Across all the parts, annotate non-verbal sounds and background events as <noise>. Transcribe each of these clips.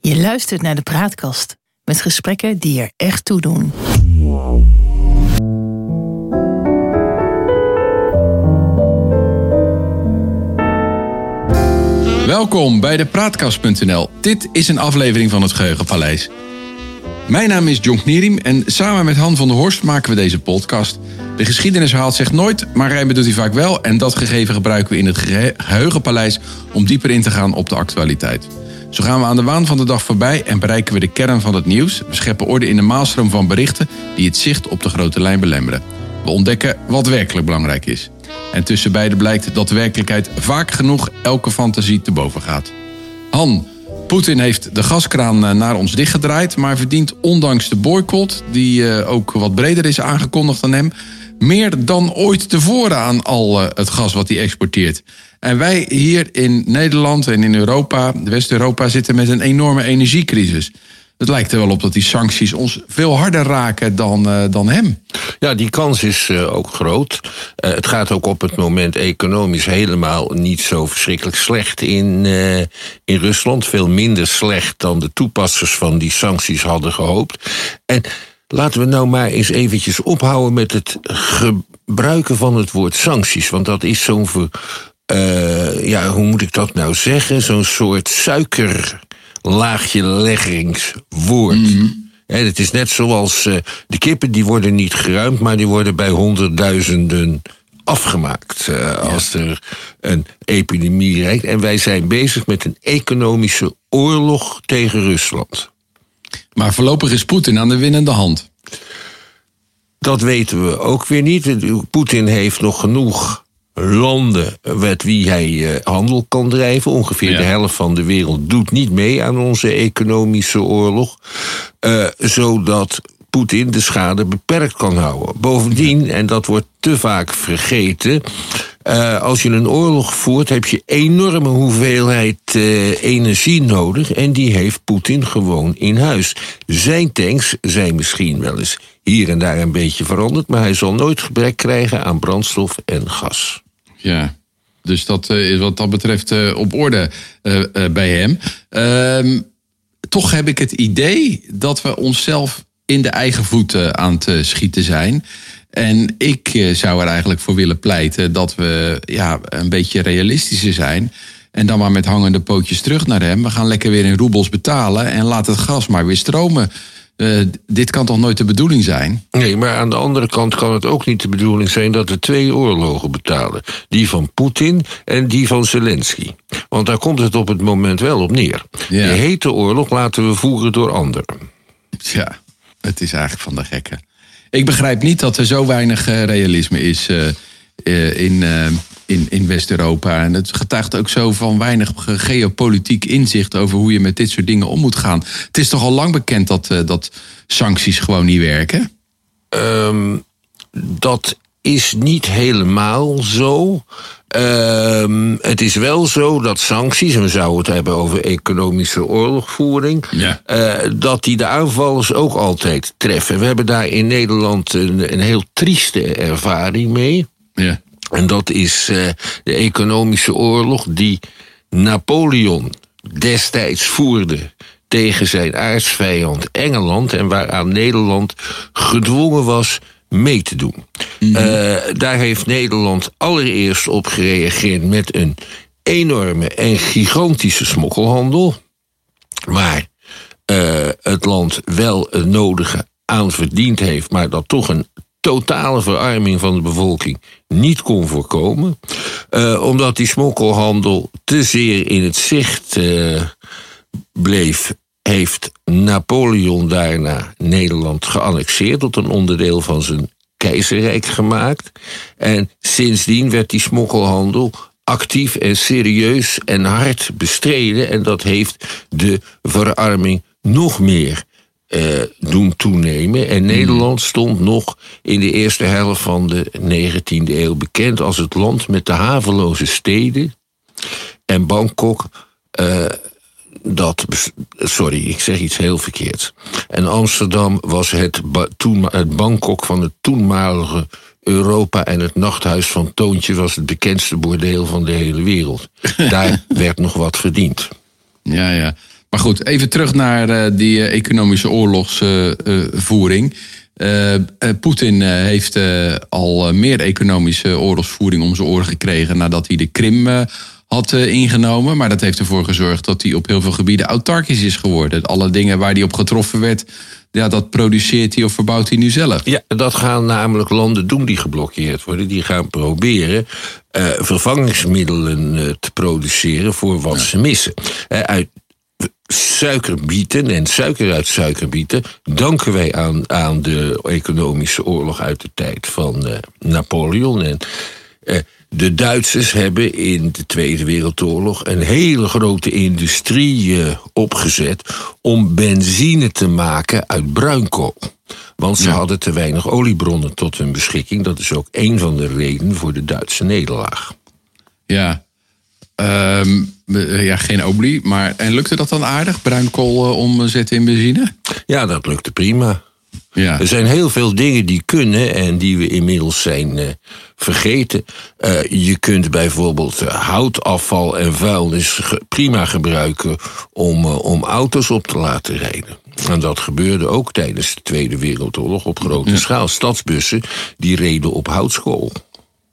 Je luistert naar de Praatkast met gesprekken die er echt toe doen. Welkom bij de Praatkast.nl. Dit is een aflevering van het Geheugenpaleis. Mijn naam is John Knierim en samen met Han van der Horst maken we deze podcast. De geschiedenis haalt zich nooit, maar rijmen doet hij vaak wel. En dat gegeven gebruiken we in het Geheugenpaleis om dieper in te gaan op de actualiteit. Zo gaan we aan de waan van de dag voorbij en bereiken we de kern van het nieuws. We scheppen orde in de maalstroom van berichten die het zicht op de grote lijn belemmeren. We ontdekken wat werkelijk belangrijk is. En tussen beiden blijkt dat de werkelijkheid vaak genoeg elke fantasie te boven gaat. Han, Poetin heeft de gaskraan eh, naar ons dichtgedraaid, maar verdient ondanks de boycott, die eh, ook wat breder is aangekondigd dan hem, meer dan ooit tevoren aan al eh, het gas wat hij exporteert. En wij hier in Nederland en in Europa, West-Europa, zitten met een enorme energiecrisis. Het lijkt er wel op dat die sancties ons veel harder raken dan, uh, dan hem. Ja, die kans is uh, ook groot. Het gaat ook op het moment economisch helemaal niet zo verschrikkelijk slecht in, in Rusland. Veel minder slecht dan de toepassers van die sancties hadden gehoopt. En laten we nou maar eens eventjes ophouden met het gebruiken van het woord sancties. Want dat is zo'n uh, ja, hoe moet ik dat nou zeggen? Zo'n soort suikerlaagje leggingswoord. Mm het is net zoals uh, de kippen, die worden niet geruimd, maar die worden bij honderdduizenden afgemaakt. Uh, als er een epidemie reikt. En wij zijn bezig met een economische oorlog tegen Rusland. Maar voorlopig is Poetin aan de winnende hand. Dat weten we ook weer niet. Poetin heeft nog genoeg landen met wie hij eh, handel kan drijven. Ongeveer de helft van de wereld doet niet mee aan onze economische oorlog. Uh, zodat Poetin de schade beperkt kan houden. Bovendien, en dat wordt te vaak vergeten. Uh, als je een oorlog voert, heb je enorme hoeveelheid uh, energie nodig. En die heeft Poetin gewoon in huis. Zijn tanks zijn misschien wel eens hier en daar een beetje veranderd. Maar hij zal nooit gebrek krijgen aan brandstof en gas. Ja, dus dat uh, is wat dat betreft op orde bij hem. Ehm, toch heb ik het idee dat we onszelf in de eigen voeten aan te schieten zijn. En ik zou er eigenlijk voor willen pleiten dat we ja, een beetje realistischer zijn. En dan maar met hangende pootjes terug naar hem. We gaan lekker weer in roebels betalen en laat het gas maar weer stromen. Uh, dit kan toch nooit de bedoeling zijn? Nee, maar aan de andere kant kan het ook niet de bedoeling zijn dat we twee oorlogen betalen. Die van Poetin en die van Zelensky. Want daar komt het op het moment wel op neer. Ja. De hete oorlog laten we voeren door anderen. Ja, het is eigenlijk van de gekken. Ik begrijp niet dat er zo weinig uh, realisme is uh, in in, in West-Europa. En het getuigt ook zo van weinig geopolitiek inzicht over hoe je met dit soort dingen om moet gaan. Het is toch al lang bekend dat, dat sancties gewoon niet werken? Um, dat is niet helemaal zo. Um, het is wel zo dat sancties, en we zouden het hebben over economische oorlogvoering, ja. uh, dat die de aanvallers ook altijd treffen. We hebben daar in Nederland een, een heel trieste ervaring mee. Ja. En dat is uh, de economische oorlog die Napoleon destijds voerde tegen zijn aardsvijand Engeland en waaraan Nederland gedwongen was mee te doen. Mm -hmm. uh, daar heeft Nederland allereerst op gereageerd met een enorme en gigantische smokkelhandel, waar uh, het land wel het nodige aan verdiend heeft, maar dat toch een totale verarming van de bevolking niet kon voorkomen. Uh, omdat die smokkelhandel te zeer in het zicht uh, bleef, heeft Napoleon daarna Nederland geannexeerd tot een onderdeel van zijn keizerrijk gemaakt. En sindsdien werd die smokkelhandel actief en serieus en hard bestreden. En dat heeft de verarming nog meer uh, doen toenemen. En Nederland stond nog in de eerste helft van de 19e eeuw bekend als het land met de haveloze steden. En Bangkok, uh, dat. Sorry, ik zeg iets heel verkeerds. En Amsterdam was het, toen, het Bangkok van het toenmalige Europa en het nachthuis van Toontje was het bekendste bordeel van de hele wereld. <laughs> Daar werd nog wat verdiend. Ja, ja. Maar goed, even terug naar uh, die uh, economische oorlogsvoering. Uh, Poetin heeft al meer economische oorlogsvoering om zijn oren gekregen nadat hij de Krim had ingenomen. Maar dat heeft ervoor gezorgd dat hij op heel veel gebieden autarkisch is geworden. Alle dingen waar hij op getroffen werd, ja, dat produceert hij of verbouwt hij nu zelf. Ja, dat gaan namelijk landen doen die geblokkeerd worden. Die gaan proberen uh, vervangingsmiddelen uh, te produceren voor wat ja. ze missen. Uh, uit suikerbieten en suiker uit suikerbieten danken wij aan, aan de economische oorlog uit de tijd van Napoleon. En de Duitsers hebben in de Tweede Wereldoorlog een hele grote industrie uh, opgezet om benzine te maken uit bruinkool. Want ze ja. hadden te weinig oliebronnen tot hun beschikking. Dat is ook een van de redenen voor de Duitse nederlaag. Ja, um, ja geen olie. Maar, en lukte dat dan aardig, bruinkool uh, omzetten in benzine? Ja, dat lukte prima. Ja. Er zijn heel veel dingen die kunnen en die we inmiddels zijn uh, vergeten. Uh, je kunt bijvoorbeeld uh, houtafval en vuilnis prima gebruiken om, om auto's op te laten rijden. En dat gebeurde ook tijdens de Tweede Wereldoorlog op grote ja. schaal. Stadsbussen die reden op houtskool.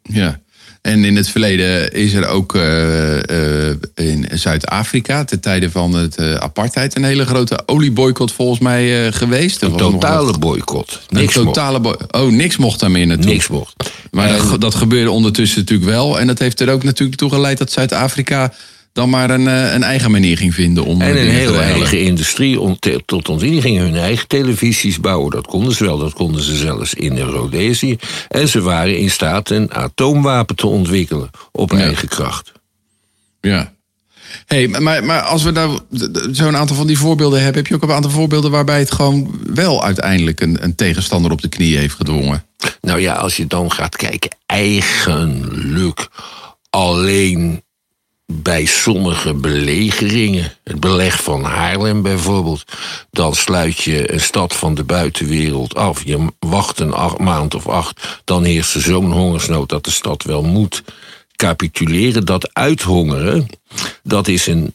Ja. En in het verleden is er ook uh, uh, in Zuid-Afrika, ten tijde van het uh, apartheid, een hele grote olieboycott volgens mij geweest. Een totale boycott. Niks een totale boy Oh, niks mocht daar meer naartoe. Niks mocht. Maar dat, dat, gebeurde ondertussen natuurlijk wel. En dat heeft er ook natuurlijk toe geleid dat Zuid-Afrika dan maar een, een, eigen manier ging vinden om. En een hele eigen industrie om te, tot ontwikkeling gingen hun eigen televisies bouwen. Dat konden ze wel, dat konden ze zelfs in Rhodesië. En ze waren in staat een atoomwapen te ontwikkelen op ja. eigen kracht. Ja. Hey, maar, maar als we nou zo'n aantal van die voorbeelden hebben, heb je ook een aantal voorbeelden waarbij het gewoon wel uiteindelijk een, een tegenstander op de knie heeft gedwongen? Nou ja, als je dan gaat kijken, eigenlijk alleen bij sommige belegeringen, het beleg van Haarlem bijvoorbeeld, dan sluit je een stad van de buitenwereld af. Je wacht een maand of acht, dan heerst er zo'n hongersnood dat de stad wel moet capituleren. Dat uithongeren, dat is een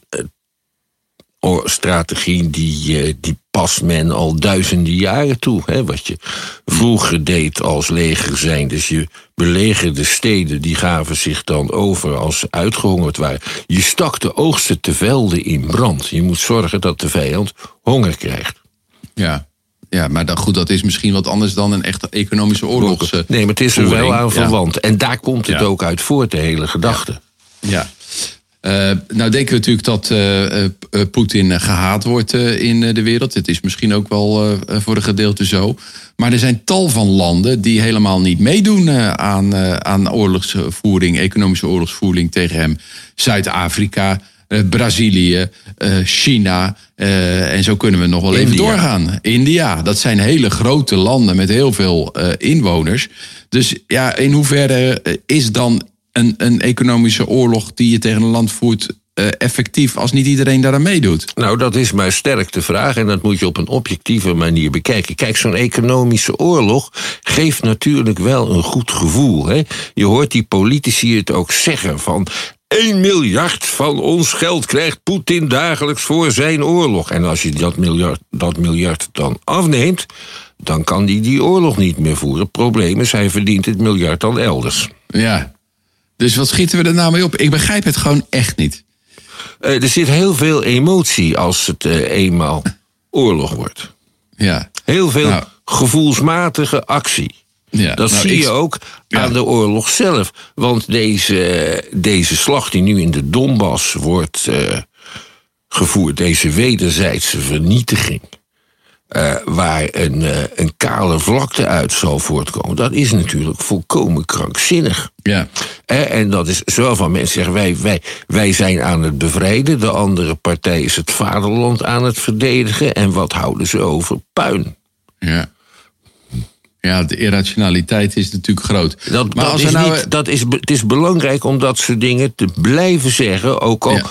strategie die, die past men al duizenden jaren toe. Hè? Wat je vroeger deed als leger zijn. Dus je belegerde steden, die gaven zich dan over als ze uitgehongerd waren. Je stak de oogsten te velden in brand. Je moet zorgen dat de vijand honger krijgt. Ja, ja, maar dan, goed, dat is misschien wat anders dan een echte economische oorlogs. Nee, maar het is er wel aan verwant. Ja. En daar komt het ja. ook uit voort, de hele gedachte. Ja. Uh, nou denken we natuurlijk dat uh, uh, Poetin gehaat wordt in de wereld. Het is misschien ook wel voor een gedeelte zo. Maar er zijn tal van landen die helemaal niet meedoen aan, aan oorlogsvoering, economische oorlogsvoering tegen hem. Zuid-Afrika, Brazilië, China. en zo kunnen we nog wel even doorgaan. India, dat zijn hele grote landen met heel veel inwoners. Dus ja, in hoeverre is dan een, een economische oorlog die je tegen een land voert uh, effectief als niet iedereen daaraan meedoet? Nou, dat is maar sterk de vraag en dat moet je op een objectieve manier bekijken. Kijk, zo'n economische oorlog geeft natuurlijk wel een goed gevoel. Hè? Je hoort die politici het ook zeggen van 1 miljard van ons geld krijgt Poetin dagelijks voor zijn oorlog. En als je dat miljard, dat miljard dan afneemt, dan kan hij die, die oorlog niet meer voeren. Probleem is, hij verdient het miljard dan elders. Ja, dus wat schieten we er nou mee op? Ik begrijp het gewoon echt niet. Uh, er zit heel veel emotie als het uh, eenmaal oorlog wordt. Ja. Heel veel nou. gevoelsmatige actie. Ja, dat nou, zie ik, je ook ja. aan de oorlog zelf. Want deze, deze slag die nu in de Donbass wordt uh, gevoerd, deze wederzijdse vernietiging. Uh, waar een, uh, een kale vlakte uit zal voortkomen. Dat is natuurlijk volkomen krankzinnig. Ja. Uh, en dat is zowel van mensen zeggen: wij, wij, wij zijn aan het bevrijden. De andere partij is het vaderland aan het verdedigen. En wat houden ze over? Puin. Ja. Ja, de irrationaliteit is natuurlijk groot. Dat, maar dat als is nou... niet, dat is, het is belangrijk om dat soort dingen te blijven zeggen. Ook al ja.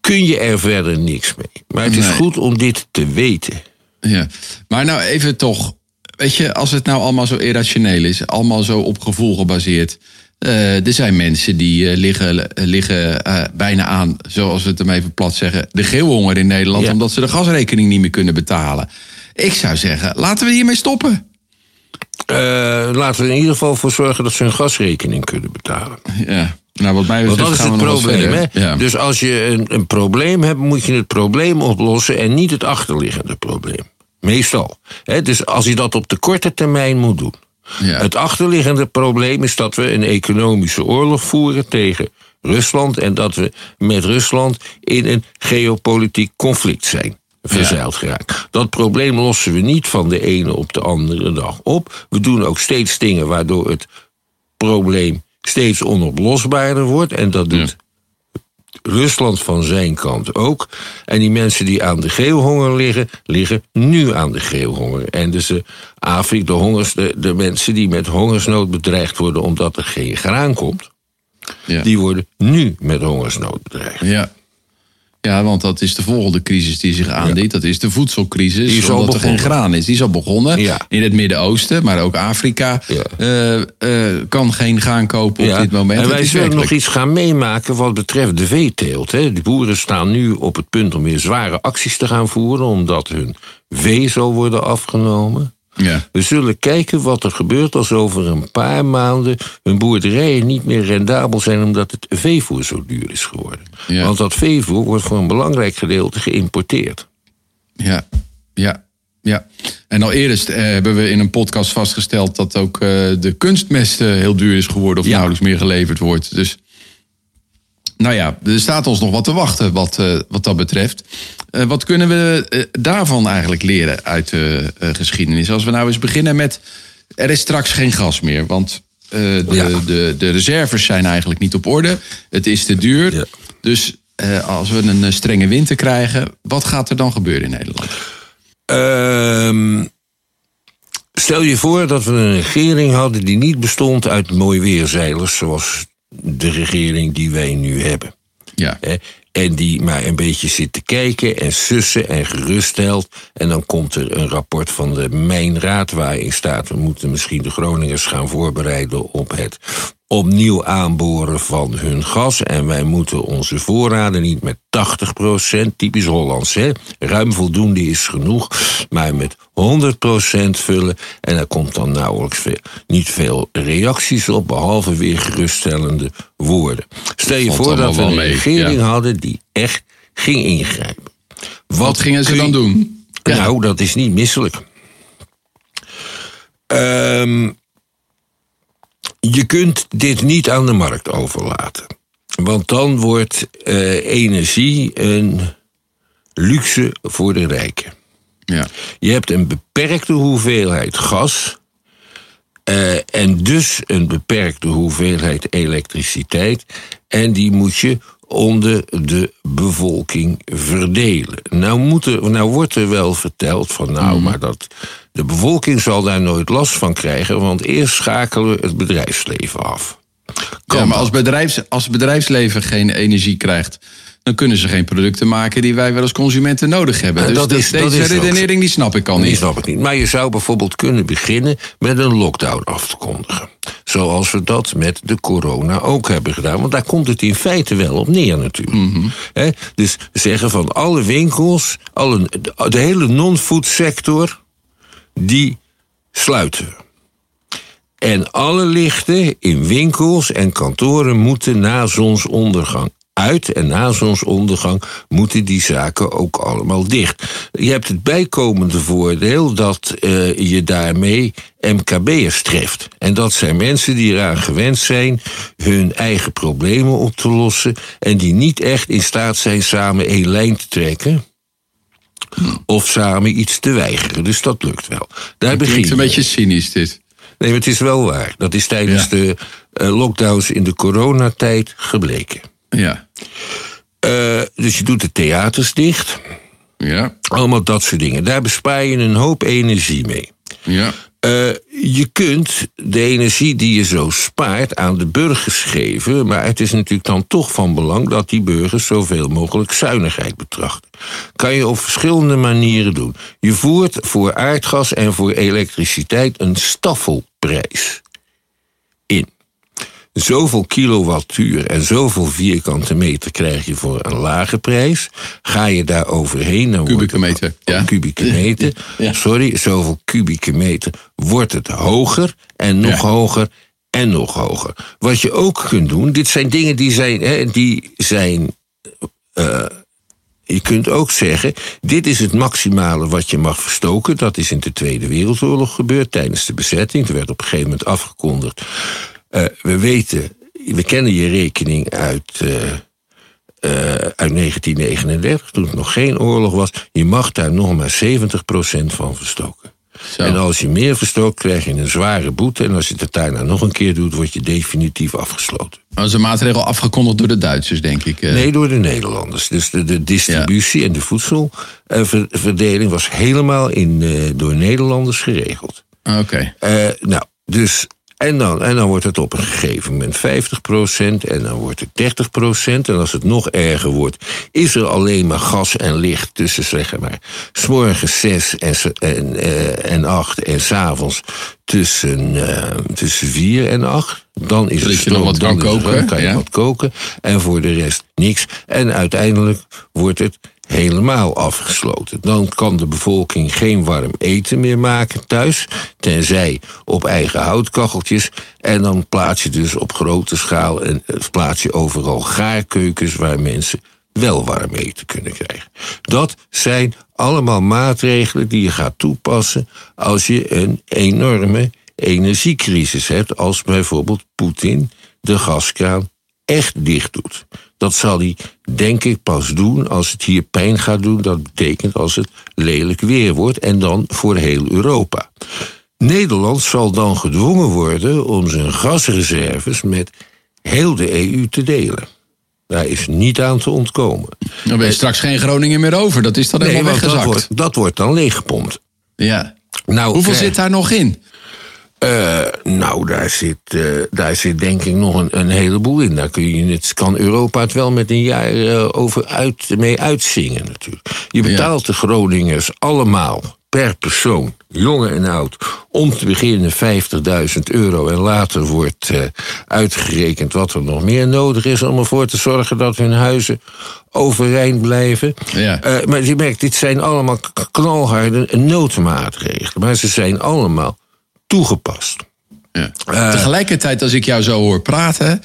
kun je er verder niks mee. Maar het is goed om dit te weten. Ja, maar nou even toch. Weet je, als het nou allemaal zo irrationeel is, allemaal zo op gevoel gebaseerd. Eh, er zijn mensen die eh, liggen, liggen eh, bijna aan, zoals we het hem even plat zeggen, de geelhonger in Nederland, Ja. omdat ze de gasrekening niet meer kunnen betalen. Ik zou zeggen, laten we hiermee stoppen. Laten we in ieder geval voor zorgen dat ze hun gasrekening kunnen betalen. Ja. Nou, wat mij Want dat is gaan het probleem. Hè? Ja. Dus als je een, een probleem hebt, moet je het probleem oplossen en niet het achterliggende probleem. Meestal. Hè? Dus als je dat op de korte termijn moet doen. Ja. Het achterliggende probleem is dat we een economische oorlog voeren tegen Rusland en dat we met Rusland in een geopolitiek conflict zijn verzeild geraakt. Dat probleem lossen we niet van de ene op de andere dag op. We doen ook steeds dingen waardoor het probleem steeds onoplosbaarder wordt. En dat doet Rusland van zijn kant ook. En die mensen die aan de geelhonger liggen, liggen nu aan de geelhonger. En dus de Afrika, de, hongers, de, de mensen die met hongersnood bedreigd worden omdat er geen graan komt, Ja. die worden nu met hongersnood bedreigd. Ja. Ja, want dat is de volgende crisis die zich aandient. Dat is de voedselcrisis, Die is omdat er geen graan is. Die is al begonnen Ja. in het Midden-Oosten, maar ook Afrika Ja. eh, eh, kan geen graan kopen op dit moment. En wij zullen werkelijk- nog iets gaan meemaken wat betreft de veeteelt. Hè. De boeren staan nu op het punt om weer zware acties te gaan voeren, omdat hun vee zal worden afgenomen. Ja. We zullen kijken wat er gebeurt als over een paar maanden hun boerderijen niet meer rendabel zijn omdat het veevoer zo duur is geworden. Ja. Want dat veevoer wordt voor een belangrijk gedeelte geïmporteerd. Ja, ja, ja. En al eerder eh, hebben we in een podcast vastgesteld dat ook eh, de kunstmest eh, heel duur is geworden of Ja. nauwelijks meer geleverd wordt. Dus, nou ja, er staat ons nog wat te wachten wat, eh, wat dat betreft. Eh, wat kunnen we eh, daarvan eigenlijk leren uit de geschiedenis? Als we nou eens beginnen met, er is straks geen gas meer, want de, Ja. de, de reserves zijn eigenlijk niet op orde. Het is te duur. Ja. Dus als we een strenge winter krijgen, wat gaat er dan gebeuren in Nederland? Ehm, stel je voor dat we een regering hadden die niet bestond uit mooi weerzeilers, zoals de regering die wij nu hebben. Ja, en die maar een beetje zit te kijken en sussen en geruststelt. En dan komt er een rapport van de Mijnraad waarin staat... we moeten misschien de Groningers gaan voorbereiden op het opnieuw aanboren van hun gas. En wij moeten onze voorraden niet met 80% typisch Hollands, hè, ruim voldoende is genoeg... maar met 100% vullen. En daar komt dan nauwelijks veel, niet veel reacties op... behalve weer geruststellende woorden. Stel je voor dat we een mee, regering ja. hadden die echt ging ingrijpen. wat gingen ze dan doen? Ja. Nou, dat is niet misselijk. Ehm, je kunt dit niet aan de markt overlaten. Want dan wordt eh, energie een luxe voor de rijken. Ja, Je hebt een beperkte hoeveelheid gas. eh, en dus een beperkte hoeveelheid elektriciteit. En die moet je onder de bevolking verdelen. Nou, moet er, nou wordt er wel verteld van nou, maar dat, de bevolking zal daar nooit last van krijgen, want eerst schakelen we het bedrijfsleven af. ja maar als, bedrijfs, als het bedrijfsleven geen energie krijgt, dan kunnen ze geen producten maken die wij wel als consumenten nodig hebben. En dus dat is- deze redenering die snap ik al niet. snap ik niet. Maar je zou bijvoorbeeld kunnen beginnen met een lockdown af te kondigen. Zoals we dat met de corona ook hebben gedaan. Want daar komt het in feite wel op neer natuurlijk. Hè, dus zeggen van alle winkels, alle, de, hele non-food sector, die sluiten. En alle lichten in winkels en kantoren moeten na zonsondergang uit. En na zonsondergang moeten die zaken ook allemaal dicht. Je hebt het bijkomende voordeel dat eh, je daarmee MKB'ers treft. En dat zijn mensen die eraan gewend zijn hun eigen problemen op te lossen. En die niet echt in staat zijn samen één lijn te trekken. Of samen iets te weigeren. Dus dat lukt wel. Daar begin Klinkt een beetje cynisch dit. Nee, maar het is wel waar. Dat is tijdens Ja. de eh, lockdowns in de coronatijd gebleken. Ja, Eh, dus je doet de theaters dicht. ja, Allemaal dat soort dingen. Daar bespaar je een hoop energie mee. ja. Eh, je kunt de energie die je zo spaart aan de burgers geven. Maar het is natuurlijk dan toch van belang dat die burgers zoveel mogelijk zuinigheid betrachten. Kan je op verschillende manieren doen. Je voert voor aardgas en voor elektriciteit een staffelprijs. Zoveel kilowattuur en zoveel vierkante meter krijg je voor een lage prijs. Ga je daar overheen... Dan Kubieke wordt het- meter, ja. Kubieke meter. Ja. Sorry, zoveel kubieke meter wordt het hoger en nog Ja. hoger en nog hoger. Wat je ook kunt doen, dit zijn dingen die zijn, hè, die zijn eh, je kunt ook zeggen, dit is het maximale wat je mag verstoken. Dat is in de Tweede Wereldoorlog gebeurd tijdens de bezetting. Er werd op een gegeven moment afgekondigd. Eh, we weten, we kennen je rekening uit, eh, eh, uit 1939, toen het nog geen oorlog was. Je mag daar nog maar 70% van verstoken. Zo. En als je meer verstookt, krijg je een zware boete. En als je het daarna nog een keer doet, word je definitief afgesloten. Dat is een maatregel afgekondigd door de Duitsers, denk ik. Nee, door de Nederlanders. Dus de, de distributie en de voedselverdeling was helemaal in, door Nederlanders geregeld. Oké. Eh, nou, dus. En dan, en dan wordt het op een gegeven moment 50% en dan wordt het 30%. En als het nog erger wordt, is er alleen maar gas en licht tussen, zeg maar, s'morgens 6 en, en, eh, en 8 en s'avonds tussen, eh, tussen 4 en 8. Dan is Zodat het stroom, wat dan koken, kan je ja. wat koken. En voor de rest niks. En uiteindelijk wordt het helemaal afgesloten. Dan kan de bevolking geen warm eten meer maken thuis, tenzij op eigen houtkacheltjes. En dan plaats je dus op grote schaal en eh, plaats je overal gaarkeukens waar mensen wel warm eten kunnen krijgen. Dat zijn allemaal maatregelen die je gaat toepassen als je een enorme energiecrisis hebt, als bijvoorbeeld Poetin de gaskraan echt dicht doet. Dat zal hij, denk ik, pas doen als het hier pijn gaat doen. Dat betekent als het lelijk weer wordt en dan voor heel Europa. Nederland zal dan gedwongen worden om zijn gasreserves met heel de EU te delen. Daar is niet aan te ontkomen. Dan ben je straks geen Groningen meer over. Dat is dan helemaal dat weggezakt. wordt, dat wordt dan leeggepompt. Ja. Nou, Hoeveel krijg- zit daar nog in? Eh, nou, daar zit, eh, daar zit denk ik nog een, een heleboel in. Daar kun je, het kan Europa het wel met een jaar eh, over uit, mee uitzingen natuurlijk. Je betaalt de Groningers allemaal per persoon, jonge en oud, om te beginnen 50.000 euro. En later wordt uitgerekend wat er nog meer nodig is om ervoor te zorgen dat hun huizen overeind blijven. Ja. Maar je merkt, dit zijn allemaal knalharde noodmaatregelen. Maar ze zijn allemaal toegepast. Ja. Tegelijkertijd, als ik jou zo hoor praten,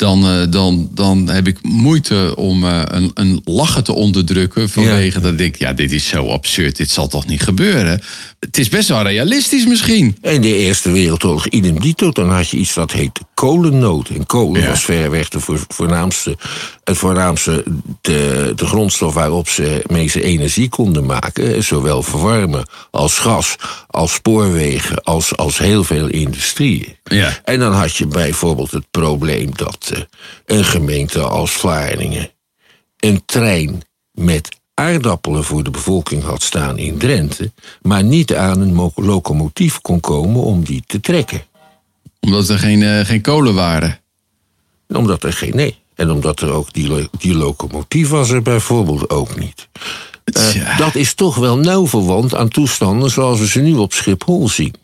dan, eh, dan, dan heb ik moeite om eh, een, een lachen te onderdrukken. Vanwege dat ik denk, ja, dit is zo absurd, dit zal toch niet gebeuren. Het is best wel realistisch misschien. In de Eerste Wereldoorlog, idem dito, dan had je iets dat heette kolennood. En kolen Ja. was verreweg de voor- voornaamste, het voornaamste, de, de grondstof waarop ze mee ze energie konden maken. Zowel verwarmen als gas, als spoorwegen, als, als heel veel industrieën. Ja. En dan had je bijvoorbeeld het probleem dat een gemeente als Vlaardingen een trein met aardappelen voor de bevolking had staan in Drenthe, maar niet aan een mo- locomotief kon komen om die te trekken. Omdat er geen, eh, geen kolen waren. Omdat er geen nee. En omdat er ook die, die locomotief was er bijvoorbeeld ook niet. Eh, dat is toch wel nauw verwant aan toestanden zoals we ze nu op Schiphol zien.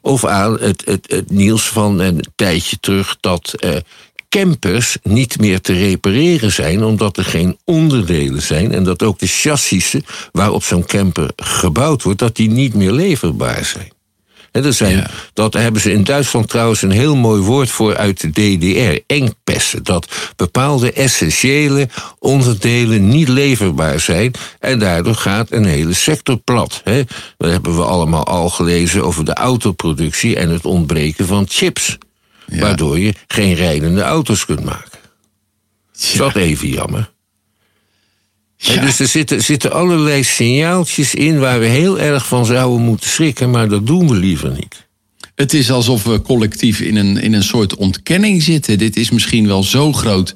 Of aan het, het, het nieuws van een tijdje terug dat eh, campers niet meer te repareren zijn omdat er geen onderdelen zijn en dat ook de chassissen waarop zo'n camper gebouwd wordt, dat die niet meer leverbaar zijn. En er zijn, Ja. Dat hebben ze in Duitsland trouwens een heel mooi woord voor uit de DDR. Engpessen. Dat bepaalde essentiële onderdelen niet leverbaar zijn. En daardoor gaat een hele sector plat. Hè. Dat hebben we allemaal al gelezen over de autoproductie en het ontbreken van chips. Ja. Waardoor je geen rijdende auto's kunt maken. Is dat even jammer? Dus er zitten, zitten allerlei signaaltjes in waar we heel erg van zouden moeten schrikken, maar dat doen we liever niet. Het is alsof we collectief in een, in een soort ontkenning zitten. Dit is misschien wel zo groot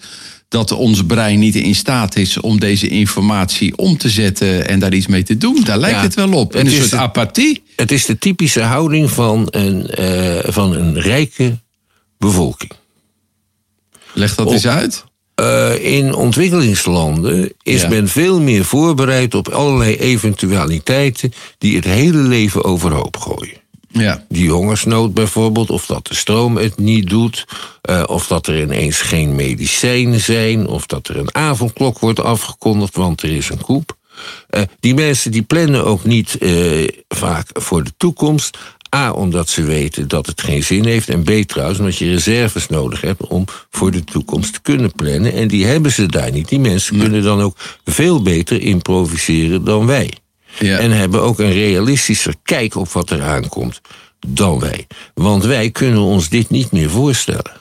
dat ons brein niet in staat is om deze informatie om te zetten en daar iets mee te doen. Daar lijkt Ja, het wel op. het een is soort de- apathie. Het is de typische houding van een, eh, van een rijke bevolking. Leg dat Op- eens uit. Eh, in ontwikkelingslanden is Ja. men veel meer voorbereid op allerlei eventualiteiten die het hele leven overhoop gooien. Ja. Die hongersnood bijvoorbeeld, of dat de stroom het niet doet, uh, of dat er ineens geen medicijnen zijn, of dat er een avondklok wordt afgekondigd, want er is een koep. Uh, die mensen die plannen ook niet uh, vaak voor de toekomst. A, omdat ze weten dat het geen zin heeft. En B, trouwens, omdat je reserves nodig hebt om voor de toekomst te kunnen plannen. En die hebben ze daar niet. Die mensen kunnen dan ook veel beter improviseren dan wij. Ja. En hebben ook een realistischer kijk op wat er aankomt dan wij. Want wij kunnen ons dit niet meer voorstellen.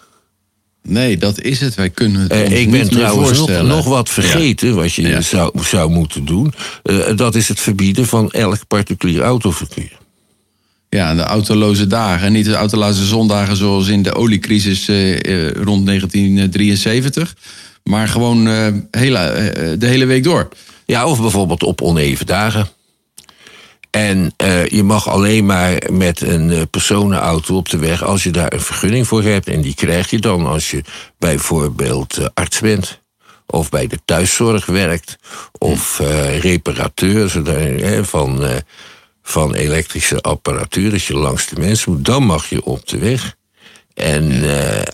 Nee, dat is het. Wij kunnen het Uh, ik ben trouwens nog, nog wat vergeten wat je Ja. zou, zou moeten doen. Uh, dat is het verbieden van elk particulier autoverkeer. Ja, de autoloze dagen. En niet de autoloze zondagen zoals in de oliecrisis eh, eh, rond 1973. Maar gewoon eh, hele, de hele week door. Ja, of bijvoorbeeld op oneven dagen. En je mag alleen maar met een personenauto op de weg als je daar een vergunning voor hebt. En die krijg je dan als je bijvoorbeeld arts bent. Of bij de thuiszorg werkt. Of reparateur van, van elektrische apparatuur. Dat je langs de mensen moet. Dan mag je op de weg. En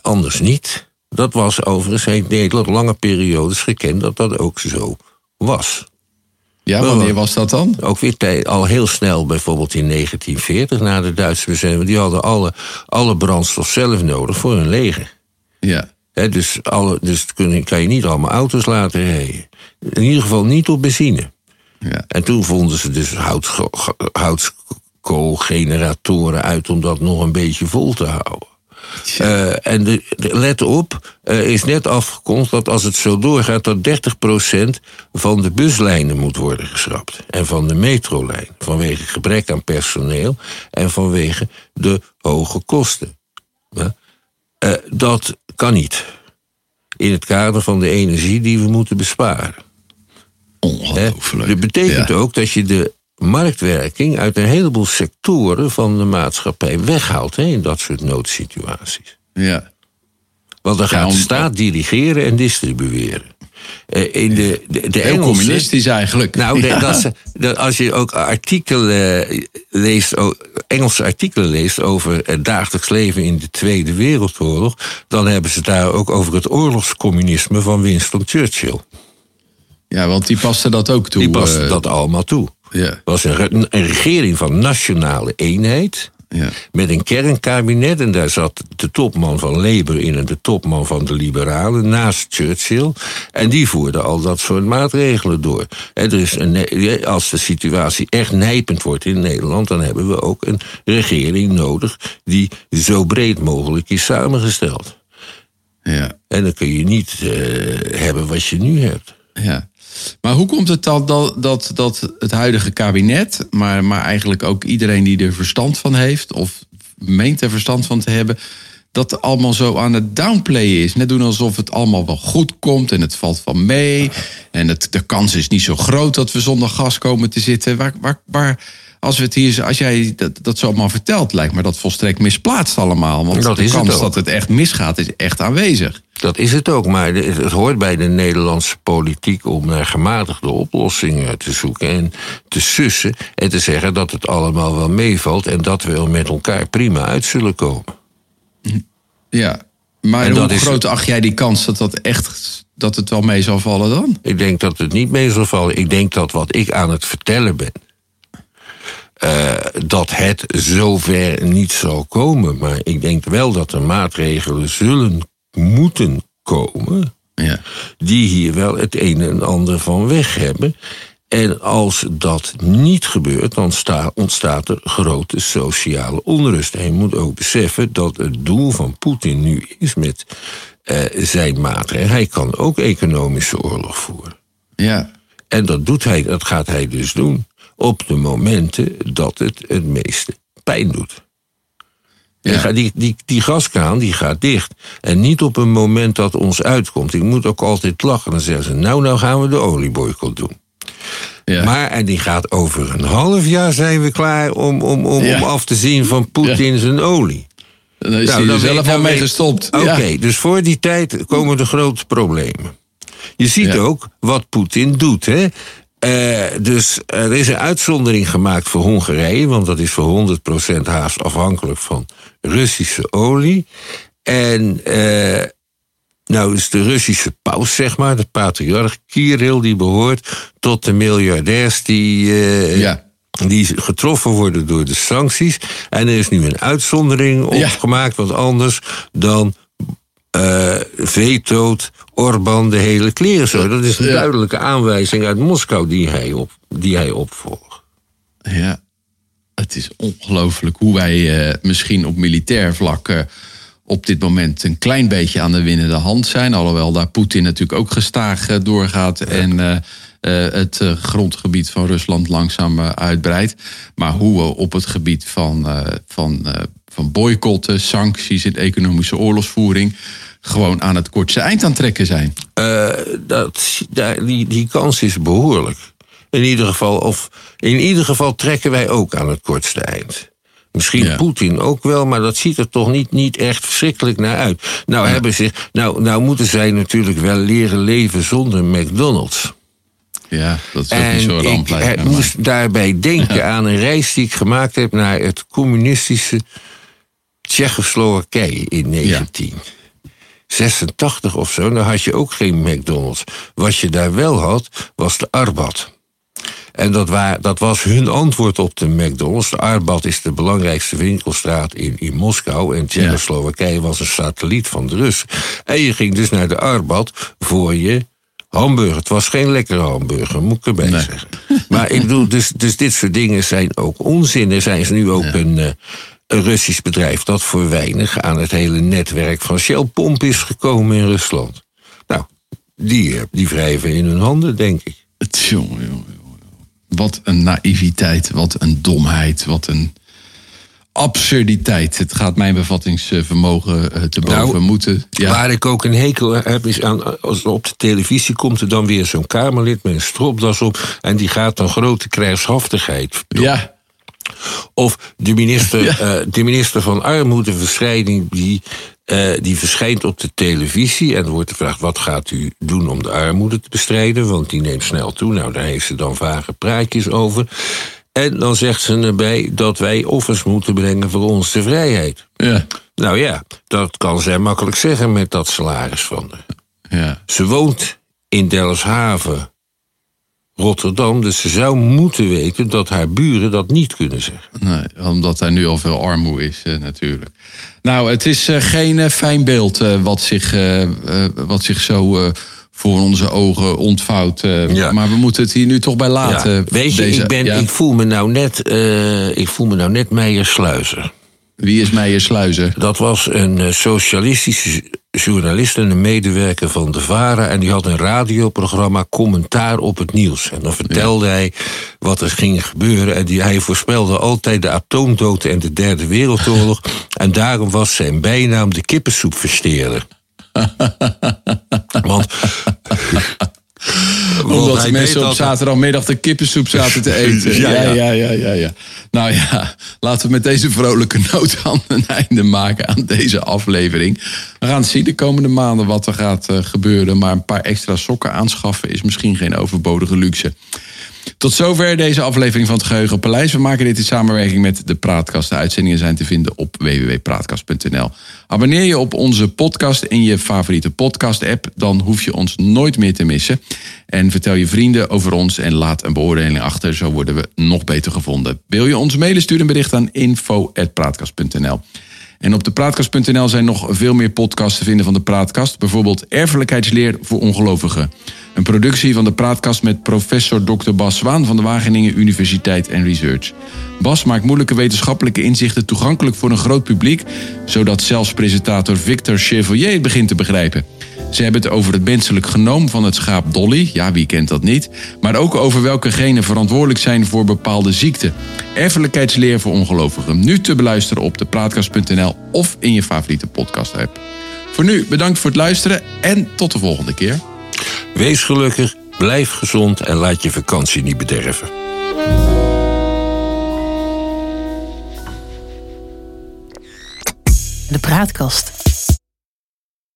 anders niet. Dat was overigens in Nederland lange periodes gekend dat dat ook zo was. Ja, wanneer was dat dan? Ook weer tijd, al heel snel, bijvoorbeeld in 1940, na de Duitse bezetting. Die hadden alle, alle brandstof zelf nodig voor hun leger. Ja. He, dus alle, dus kun, kan je niet allemaal auto's laten rijden. In ieder geval niet op benzine. Ja. En toen vonden ze dus hout, houtskoolgeneratoren uit om dat nog een beetje vol te houden. Uh, en de, de, let op, uh, is net afgekondigd dat als het zo doorgaat... dat 30% van de buslijnen moet worden geschrapt. En van de metrolijn. Vanwege gebrek aan personeel en vanwege de hoge kosten. Uh, dat kan niet. In het kader van de energie die we moeten besparen. Ongelooflijk. Dat betekent ja. ook dat je de marktwerking uit een heleboel sectoren van de maatschappij weghaalt hè, in dat soort noodsituaties. Ja. Want dan gaat om- de staat dirigeren en distribueren. Eh, in de, de, de Heel Engelse- communistisch eigenlijk. Nou, Ja. dat, als je ook artikelen eh, leest, Engelse artikelen leest over het dagelijks leven in de Tweede Wereldoorlog, dan hebben ze daar ook over het oorlogscommunisme van Winston Churchill. Ja, want die paste dat ook toe. Die past eh, dat allemaal toe. Ja. Het was een, een regering van nationale eenheid. Ja. Met een kernkabinet. En daar zat de topman van Labour in en de topman van de Liberalen. Naast Churchill. En die voerden al dat soort maatregelen door. En er is een, als de situatie echt nijpend wordt in Nederland. dan hebben we ook een regering nodig. die zo breed mogelijk is samengesteld. Ja. En dan kun je niet eh, hebben wat je nu hebt. Ja. Maar hoe komt het dan dat, dat, dat het huidige kabinet, maar, maar eigenlijk ook iedereen die er verstand van heeft, of meent er verstand van te hebben, dat allemaal zo aan het downplayen is? Net doen alsof het allemaal wel goed komt en het valt van mee. En het, de kans is niet zo groot dat we zonder gas komen te zitten. Waar, waar, waar, als, we het hier, als jij dat, dat zo allemaal vertelt, lijkt me dat volstrekt misplaatst allemaal. Want Dat de is kans dat het echt misgaat is echt aanwezig. Dat is het ook, maar het hoort bij de Nederlandse politiek om naar gematigde oplossingen te zoeken en te sussen en te zeggen dat het allemaal wel meevalt en dat we er met elkaar prima uit zullen komen. Ja, maar En hoe is- groot acht jij die kans dat dat echt dat het wel mee zal vallen dan? Ik denk dat het niet mee zal vallen. Ik denk dat wat ik aan het vertellen ben, eh, dat het zover niet zal komen. Maar ik denk wel dat er maatregelen zullen moeten komen. Ja. die hier wel het een en ander van weg hebben. En als dat niet gebeurt, dan sta- ontstaat er grote sociale onrust. En je moet ook beseffen dat het doel van Poetin nu is met eh, zijn maatregelen. Hij kan ook economische oorlog voeren. Ja. En dat, doet hij, dat gaat hij dus doen op de momenten dat het het meeste pijn doet. Ja. Die, die, die, gaskraan die gaat dicht. En niet op een moment dat ons uitkomt. Ik moet ook altijd lachen. Dan zeggen ze, nou, nou gaan we de olieboycott doen. Ja. Maar, en die gaat over een half jaar zijn we klaar om, om, om, Ja. om af te zien van Poetin zijn olie. dan is Nou, hij er dan zelf al mee gestopt. Oké, dus voor die tijd komen de grote problemen. Je ziet ook wat Poetin doet. Hè? Eh, dus er is een uitzondering gemaakt voor Hongarije, want dat is voor 100% haast afhankelijk van Russische olie. En uh, nou is de Russische paus, zeg maar, de patriarch Kirill, die behoort tot de miljardairs die, uh, ja. die getroffen worden door de sancties. En er is nu een uitzondering opgemaakt, ja. want anders dan uh, vetoot Orbán de hele kleren zo. Dat is een ja. duidelijke aanwijzing uit Moskou die hij, op, die hij opvolgt. Ja, het is ongelooflijk hoe wij uh, misschien op militair vlak uh, op dit moment een klein beetje aan de winnende hand zijn. Alhoewel daar Poetin natuurlijk ook gestaag doorgaat en het grondgebied van Rusland langzaam uitbreidt. Maar hoe we op het gebied van, van van boycotten, sancties en economische oorlogsvoering gewoon aan het kortste eind aan trekken zijn? Uh, dat, die, die kans is behoorlijk. In ieder, geval, of, in ieder geval trekken wij ook aan het kortste eind. Misschien ja. Poetin ook wel, maar dat ziet er toch niet, niet echt verschrikkelijk naar uit. Nou, ja. hebben ze, nou, nou moeten zij natuurlijk wel leren leven zonder McDonald's. Ja, dat is ook en niet zo rampelijk. Ik moest daarbij denken ja. aan een reis die ik gemaakt heb naar het communistische Tsjechoslowakije in 1986 of zo. Dan had je ook geen McDonald's. Wat je daar wel had, was de Arbat. En dat, waar, dat was hun antwoord op de McDonald's. De Arbat is de belangrijkste winkelstraat in, in Moskou. En Tsjechoslowakije ja. was een satelliet van de Russen. En je ging dus naar de Arbat voor je hamburger. Het was geen lekkere hamburger, moet ik erbij nee. zeggen. Maar ik bedoel, dus, dus dit soort dingen zijn ook onzin. Er zijn ze nu ook ja. een, uh, een Russisch bedrijf dat voor weinig aan het hele netwerk van Shell Pomp is gekomen in Rusland. Nou, die, eh, die wrijven in hun handen, denk ik. Wat een naïviteit, wat een domheid, wat een absurditeit. Het gaat mijn bevattingsvermogen eh, te boven nou, moeten. Ja. Waar ik ook een hekel heb is aan, als op de televisie komt er dan weer zo'n Kamerlid met een stropdas op en die gaat dan grote krijgshaftigheid doen. Ja. Of de minister, <laughs> ja. uh, de minister van Armoedeverscheiding, die, uh, die verschijnt op de televisie. En er wordt gevraagd: wat gaat u doen om de armoede te bestrijden? Want die neemt snel toe. Nou, daar heeft ze dan vage praatjes over. En dan zegt ze erbij dat wij offers moeten brengen voor onze vrijheid. Ja. Nou ja, dat kan zij makkelijk zeggen met dat salaris van haar. Ja. Ze woont in Delfshaven Rotterdam. Dus ze zou moeten weten dat haar buren dat niet kunnen zeggen. Nee, omdat daar nu al veel armoede is uh, natuurlijk. Nou, het is uh, geen uh, fijn beeld wat, zich, wat zich zo voor onze ogen ontvouwt. Ja. Maar we moeten het hier nu toch bij laten. Ja. Weet je, deze, ik, ben, ja. ik, voel me nou net, ik voel me nou net Meijer Sluizer. Wie is Meijer Sluizer? Dat was een socialistische journalist en een medewerker van de VARA. En die had een radioprogramma Commentaar op het Nieuws. En dan vertelde ja. hij wat er ging gebeuren. En die, hij voorspelde altijd de atoomdood en de Derde Wereldoorlog. <laughs> en daarom was zijn bijnaam de kippensoepversteerder. <laughs> Want omdat de mensen op zaterdagmiddag de kippensoep zaten te <laughs> eten. ja, ja, ja, ja, ja, ja. Nou ja, laten we met deze vrolijke noot aan een einde maken aan deze aflevering. We gaan zien de komende maanden wat er gaat uh, gebeuren. Maar een paar extra sokken aanschaffen is misschien geen overbodige luxe. Tot zover deze aflevering van het Geheugen Paleis. We maken dit in samenwerking met de Praatkast. De uitzendingen zijn te vinden op www.praatkast.nl. Abonneer je op onze podcast in je favoriete podcast-app. Dan hoef je ons nooit meer te missen. En vertel je vrienden over ons en laat een beoordeling achter. Zo worden we nog beter gevonden. Wil je ons mailen? Stuur een bericht aan info.praatkast.nl. En op de praatkast.nl zijn nog veel meer podcasts te vinden van de Praatkast. Bijvoorbeeld Erfelijkheidsleer voor ongelovigen. Een productie van de Praatkast met professor Dr. Bas Zwaan van de Wageningen Universiteit en Research. Bas maakt moeilijke wetenschappelijke inzichten toegankelijk voor een groot publiek, zodat zelfs presentator Victor Chevalier het begint te begrijpen. Ze hebben het over het menselijk genoom van het schaap Dolly. Ja, wie kent dat niet? Maar ook over welke genen verantwoordelijk zijn voor bepaalde ziekten. Erfelijkheidsleer voor ongelovigen. Nu te beluisteren op depraatkast.nl of in je favoriete podcast-app. Voor nu bedankt voor het luisteren en tot de volgende keer. Wees gelukkig, blijf gezond en laat je vakantie niet bederven. De praatkast